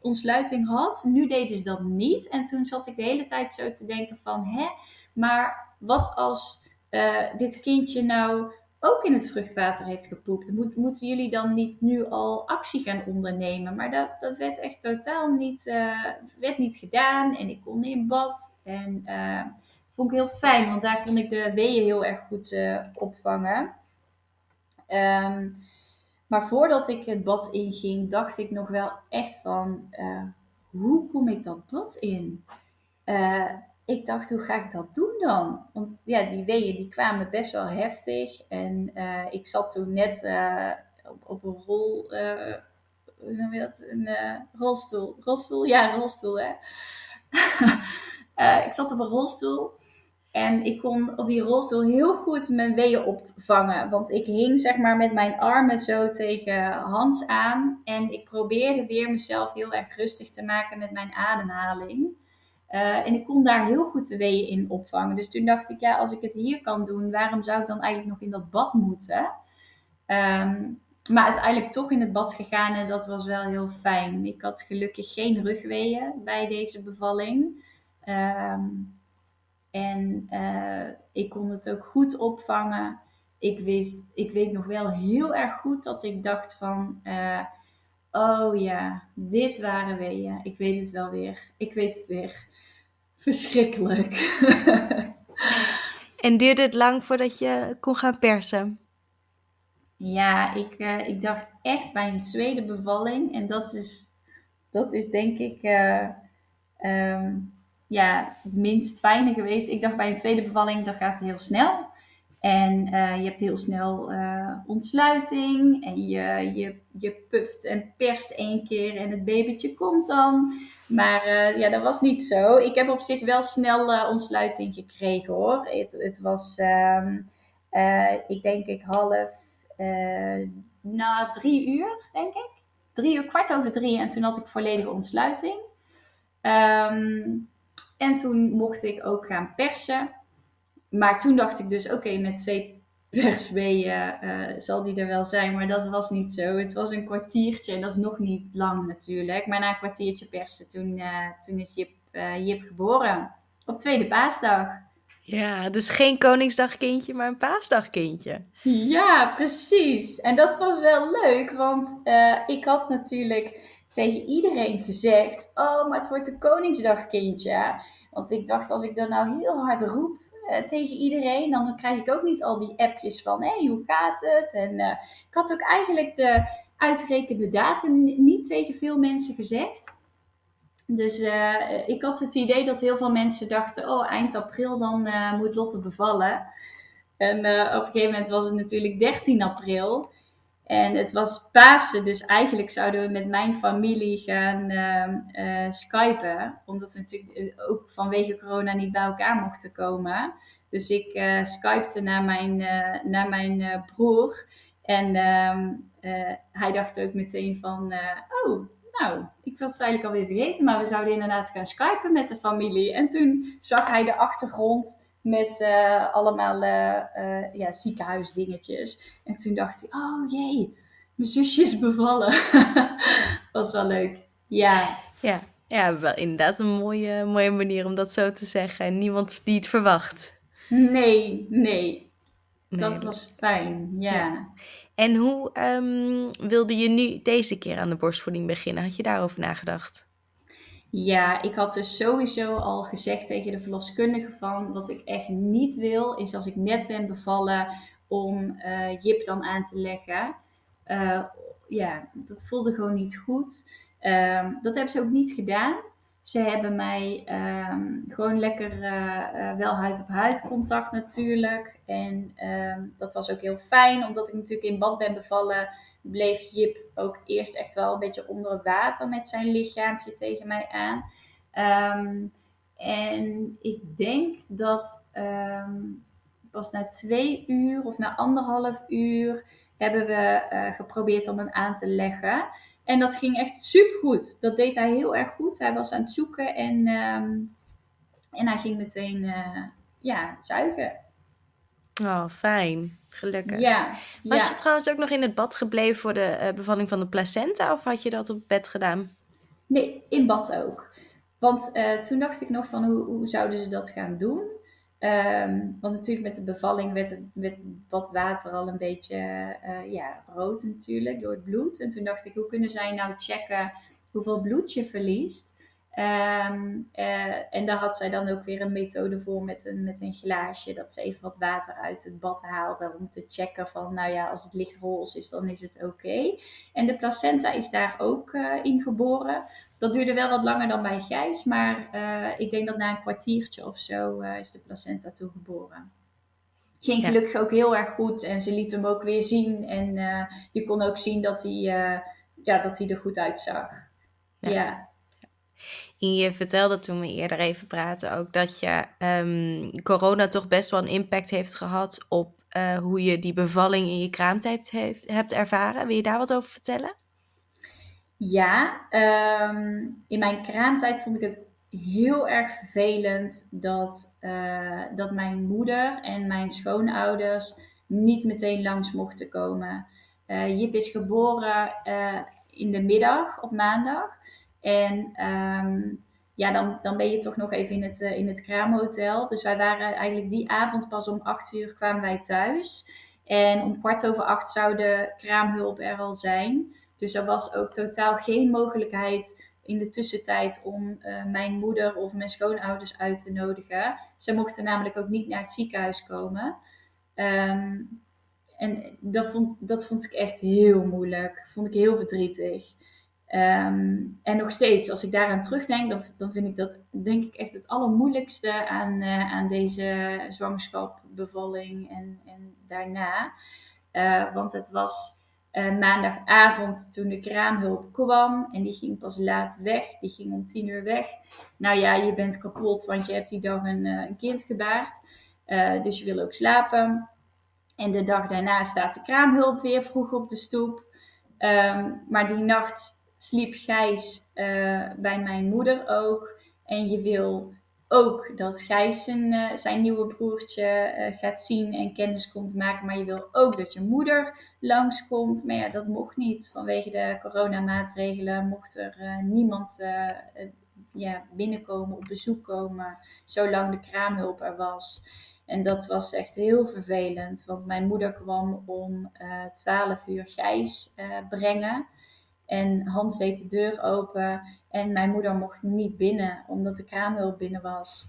ontsluiting had. Nu deden ze dat niet. En toen zat ik de hele tijd zo te denken van, hè, maar wat als uh, dit kindje nou ook in het vruchtwater heeft gepoept. Moet, moeten jullie dan niet nu al actie gaan ondernemen? Maar dat, dat werd echt totaal niet, uh, werd niet gedaan. En ik kon in bad. En uh, vond ik heel fijn, want daar kon ik de weeën heel erg goed opvangen. Um, maar voordat ik het bad inging, dacht ik nog wel echt van, hoe kom ik dat bad in? Ik dacht, hoe ga ik dat doen dan? Want ja, die weeën die kwamen best wel heftig. En uh, ik zat toen net uh, op, op, een rol, uh, hoe noem je dat? Een rolstoel. Rolstoel? Ja, een rolstoel hè. ik zat op een rolstoel. En ik kon op die rolstoel heel goed mijn weeën opvangen. Want ik hing zeg maar met mijn armen zo tegen Hans aan. En ik probeerde weer mezelf heel erg rustig te maken met mijn ademhaling. Uh, en ik kon daar heel goed de weeën in opvangen. Dus toen dacht ik, ja, als ik het hier kan doen, waarom zou ik dan eigenlijk nog in dat bad moeten? Um, maar uiteindelijk toch in het bad gegaan en dat was wel heel fijn. Ik had gelukkig geen rugweeën bij deze bevalling. Um, en uh, ik kon het ook goed opvangen. Ik, wist, ik weet nog wel heel erg goed dat ik dacht van... Uh, oh ja, dit waren weeën. Ik weet het wel weer. Ik weet het weer verschrikkelijk. en duurde het lang voordat je kon gaan persen? Ja, ik, uh, ik dacht echt bij een tweede bevalling. En dat is, dat is denk ik uh, um, ja, het minst fijne geweest. Ik dacht bij een tweede bevalling, dat gaat heel snel. En uh, je hebt heel snel ontsluiting. En je, je, je puft en perst één keer en het babytje komt dan. Maar uh, ja, dat was niet zo. Ik heb op zich wel snel ontsluiting gekregen hoor. Het, het was, uh, ik denk ik half, na drie uur denk ik. Drie uur, kwart over drie en toen had ik volledige ontsluiting. Um, en toen mocht ik ook gaan persen. Maar toen dacht ik dus, oké, okay, met twee per uh, zal die er wel zijn, maar dat was niet zo. Het was een kwartiertje en dat is nog niet lang natuurlijk. Maar na een kwartiertje persen, toen, uh, toen is Jip, uh, Jip geboren. Op tweede paasdag. Ja, dus geen Koningsdagkindje, maar een Paasdagkindje. Ja, precies. En dat was wel leuk, want ik had natuurlijk tegen iedereen gezegd: Oh, maar het wordt een Koningsdagkindje. Want ik dacht, als ik dat nou heel hard roep tegen iedereen, dan krijg ik ook niet al die appjes van: Hé, hey, hoe gaat het? En uh, ik had ook eigenlijk de uitgerekende datum niet tegen veel mensen gezegd. Dus uh, ik had het idee dat heel veel mensen dachten: oh, eind april dan moet Lotte bevallen. En op een gegeven moment was het natuurlijk 13 april. En het was Pasen, dus eigenlijk zouden we met mijn familie gaan skypen. Omdat we natuurlijk ook vanwege corona niet bij elkaar mochten komen. Dus ik skypte naar mijn, naar mijn broer. En ehm, hij dacht ook meteen van, oh, nou, ik was het eigenlijk alweer vergeten, maar we zouden inderdaad gaan skypen met de familie. En toen zag hij de achtergrond met uh, allemaal uh, uh, ja, ziekenhuisdingetjes. En toen dacht hij, oh jee, mijn zusje is bevallen. was wel leuk. Ja. Ja, ja wel inderdaad een mooie, mooie manier om dat zo te zeggen. En niemand die het verwacht. Nee, nee. nee dat was fijn, ja. ja. En hoe um, wilde je nu deze keer aan de borstvoeding beginnen? Had je daarover nagedacht? Ja, ik had dus sowieso al gezegd tegen de verloskundige van wat ik echt niet wil, is als ik net ben bevallen om uh, Jip dan aan te leggen. Uh, ja, dat voelde gewoon niet goed. Uh, dat hebben ze ook niet gedaan. Ze hebben mij um, gewoon lekker uh, wel huid op huid contact natuurlijk. En um, dat was ook heel fijn, omdat ik natuurlijk in bad ben bevallen, bleef Jip ook eerst echt wel een beetje onder water met zijn lichaampje tegen mij aan. Um, en ik denk dat pas na twee uur of na anderhalf uur hebben we uh, geprobeerd om hem aan te leggen. En dat ging echt super goed. Dat deed hij heel erg goed. Hij was aan het zoeken en, um, en hij ging meteen uh, ja, zuigen. Oh, fijn. Gelukkig. Ja, was ja. je trouwens ook nog in het bad gebleven voor de uh, bevalling van de placenta? Of had je dat op bed gedaan? Nee, in bad ook. Want uh, toen dacht ik nog van hoe, hoe zouden ze dat gaan doen? Um, want natuurlijk met de bevalling werd het, werd wat water al een beetje uh, ja, rood natuurlijk door het bloed. En toen dacht ik, hoe kunnen zij nou checken hoeveel bloed je verliest? Um, uh, en daar had zij dan ook weer een methode voor met een, met een glaasje. Dat ze even wat water uit het bad haalde om te checken van, nou ja, als het licht roze is, dan is het oké. Okay. En de placenta is daar ook uh, in geboren. Dat duurde wel wat langer dan bij Gijs, maar uh, ik denk dat na een kwartiertje of zo is de placenta toegeboren. Ging gelukkig ook heel erg goed en ze liet hem ook weer zien. En je kon ook zien dat hij, ja, dat hij er goed uitzag. Ja. ja. En je vertelde toen we eerder even praten ook dat je um, corona toch best wel een impact heeft gehad op hoe je die bevalling in je kraamtijd hebt ervaren. Wil je daar wat over vertellen? Ja, um, in mijn kraamtijd vond ik het heel erg vervelend dat, uh, dat mijn moeder en mijn schoonouders niet meteen langs mochten komen. Uh, Jip is geboren in de middag op maandag. En um, ja, dan, dan ben je toch nog even in het, in het kraamhotel. Dus wij waren eigenlijk die avond pas om acht uur kwamen wij thuis. En om kwart over acht zou de kraamhulp er al zijn. Dus er was ook totaal geen mogelijkheid in de tussentijd om uh, mijn moeder of mijn schoonouders uit te nodigen. Ze mochten namelijk ook niet naar het ziekenhuis komen. Um, en dat vond, dat vond ik echt heel moeilijk. Vond ik heel verdrietig. Um, en nog steeds, als ik daaraan terugdenk, dan, dan vind ik dat denk ik echt het allermoeilijkste aan, uh, aan deze zwangerschap, bevalling en, en daarna. Uh, want het was uh, maandagavond toen de kraamhulp kwam. En die ging pas laat weg. Die ging om tien uur weg. Nou ja, je bent kapot, want je hebt die dag een, kind gebaard. Dus je wil ook slapen. En de dag daarna staat de kraamhulp weer vroeg op de stoep. Um, maar die nacht sliep Gijs bij mijn moeder ook. En je wil ook dat Gijs zijn, uh, zijn nieuwe broertje uh, gaat zien en kennis komt maken. Maar je wil ook dat je moeder langskomt. Maar ja, dat mocht niet. Vanwege de coronamaatregelen mocht er niemand ja, binnenkomen, op bezoek komen, zolang de kraamhulp er was. En dat was echt heel vervelend, want mijn moeder kwam om uh, eh, 12 uur Gijs brengen. En Hans deed de deur open en mijn moeder mocht niet binnen, omdat de kraamhulp binnen was.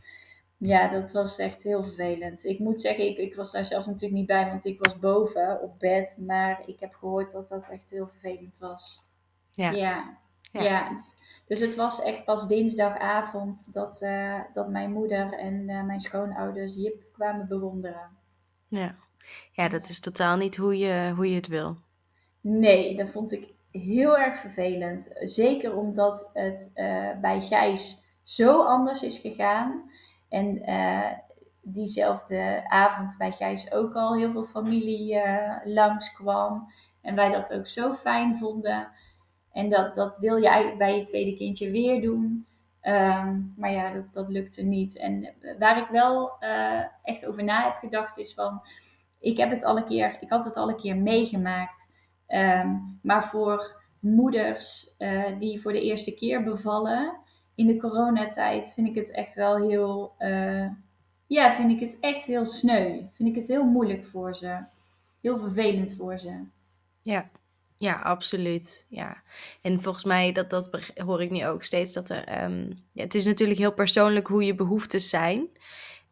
Ja, dat was echt heel vervelend. Ik moet zeggen, ik, ik was daar zelf natuurlijk niet bij, want ik was boven op bed. Maar ik heb gehoord dat dat echt heel vervelend was. Ja. Ja. ja. Dus het was echt pas dinsdagavond dat, uh, dat mijn moeder en uh, mijn schoonouders Jip kwamen bewonderen. Ja. ja, dat is totaal niet hoe je, hoe je het wil. Nee, dat vond ik heel erg vervelend. Zeker omdat het uh, bij Gijs zo anders is gegaan. En uh, diezelfde avond bij Gijs ook al heel veel familie uh, langskwam. En wij dat ook zo fijn vonden. En dat, dat wil je eigenlijk bij je tweede kindje weer doen. Um, maar ja, dat, dat lukte niet. En waar ik wel echt over na heb gedacht is van... Ik, heb het al een keer, ik had het al een keer meegemaakt. Um, maar voor moeders uh, die voor de eerste keer bevallen in de coronatijd vind ik het echt wel heel, uh, ja, vind ik het echt heel sneu. Vind ik het heel moeilijk voor ze. Heel vervelend voor ze. Ja, ja, absoluut. Ja. En volgens mij, dat, dat hoor ik nu ook steeds, dat er, um, ja, het is natuurlijk heel persoonlijk hoe je behoeftes zijn.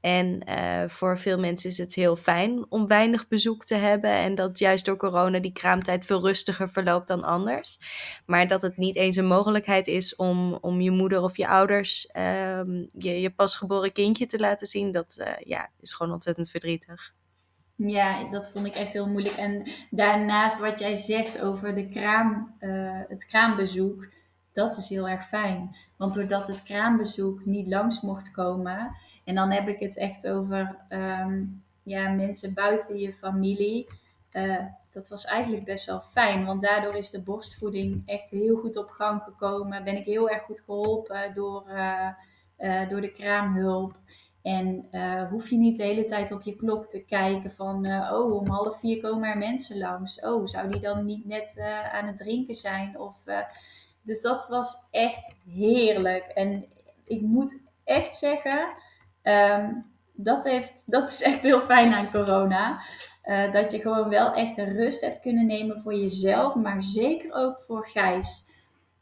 En uh, voor veel mensen is het heel fijn om weinig bezoek te hebben. En dat juist door corona die kraamtijd veel rustiger verloopt dan anders. Maar dat het niet eens een mogelijkheid is om, om je moeder of je ouders um, je, je pasgeboren kindje te laten zien. Dat uh, ja, is gewoon ontzettend verdrietig. Ja, dat vond ik echt heel moeilijk. En daarnaast wat jij zegt over de kraam, uh, het kraambezoek, dat is heel erg fijn. Want doordat het kraambezoek niet langs mocht komen, en dan heb ik het echt over ehm, ja, mensen buiten je familie. Uh, dat was eigenlijk best wel fijn, want daardoor is de borstvoeding echt heel goed op gang gekomen. Ben ik heel erg goed geholpen door, uh, uh, door de kraamhulp. En hoef je niet de hele tijd op je klok te kijken van, oh, om half vier komen er mensen langs. Oh, zou die dan niet net aan het drinken zijn? Of, dus dat was echt heerlijk. En ik moet echt zeggen, Um, dat, heeft, dat is echt heel fijn aan corona. Uh, dat je gewoon wel echt een rust hebt kunnen nemen voor jezelf, maar zeker ook voor Gijs.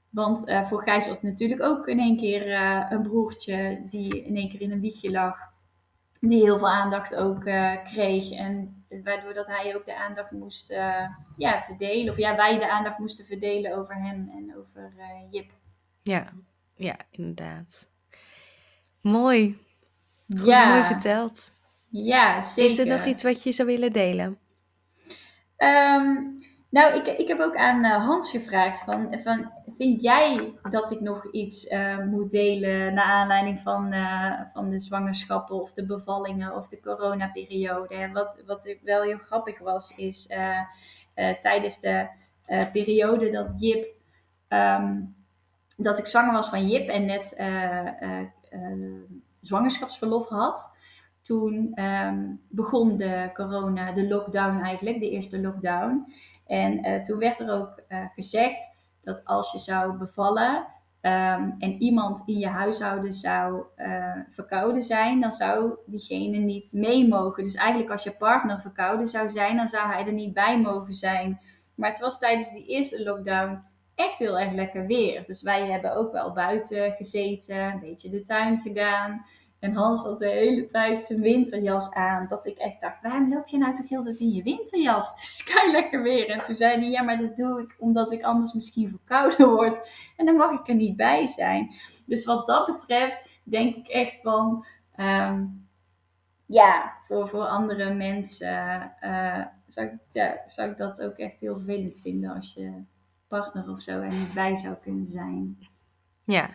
Want uh, voor Gijs was het natuurlijk ook in één keer uh, een broertje die in één keer in een wiegje lag. Die heel veel aandacht ook kreeg. En waardoor dat hij ook de aandacht moest ja, verdelen. Of ja, wij de aandacht moesten verdelen over hem en over Jip. Ja, ja, inderdaad. Mooi. Ja. Mooi verteld. Ja, zeker. Is er nog iets wat je zou willen delen? Um, nou, ik, ik heb ook aan uh, Hans gevraagd van, van, vind jij dat ik nog iets uh, moet delen naar aanleiding van, uh, van de zwangerschappen of de bevallingen of de coronaperiode? Wat, wat wel heel grappig was, is tijdens de periode dat Jip, um, dat ik zwanger was van Jip en net zwangerschapsverlof had. Toen um, begon de corona, de lockdown eigenlijk, de eerste lockdown. En uh, toen werd er ook uh, gezegd dat als je zou bevallen um, en iemand in je huishouden zou uh, verkouden zijn, dan zou diegene niet mee mogen. Dus eigenlijk als je partner verkouden zou zijn, dan zou hij er niet bij mogen zijn. Maar het was tijdens die eerste lockdown echt heel erg lekker weer. Dus wij hebben ook wel buiten gezeten, een beetje de tuin gedaan. En Hans had de hele tijd zijn winterjas aan. Dat ik echt dacht, waarom loop je nou toch heel dat in je winterjas? Het is kei lekker weer. En toen zei hij, ja, maar dat doe ik omdat ik anders misschien verkouden word. En dan mag ik er niet bij zijn. Dus wat dat betreft denk ik echt van, um, ja, voor, voor andere mensen uh, zou, ik, ja, zou ik dat ook echt heel vervelend vinden als je partner of zo er niet bij zou kunnen zijn. Ja.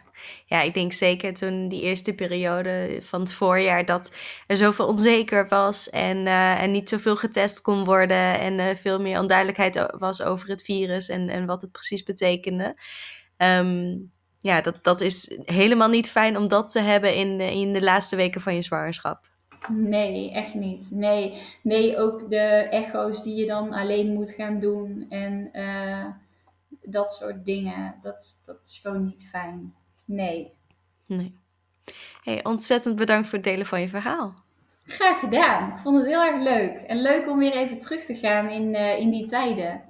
ja, ik denk zeker toen die eerste periode van het voorjaar dat er zoveel onzeker was en, uh, en niet zoveel getest kon worden en uh, veel meer onduidelijkheid was over het virus en, en wat het precies betekende. Um, ja, dat, dat is helemaal niet fijn om dat te hebben in, in de laatste weken van je zwangerschap. Nee, echt niet. Nee, nee ook de echo's die je dan alleen moet gaan doen en... Uh dat soort dingen, dat, dat is gewoon niet fijn. Nee. Nee. Hey, ontzettend bedankt voor het delen van je verhaal. Graag gedaan. Ik vond het heel erg leuk. En leuk om weer even terug te gaan in, uh, in die tijden.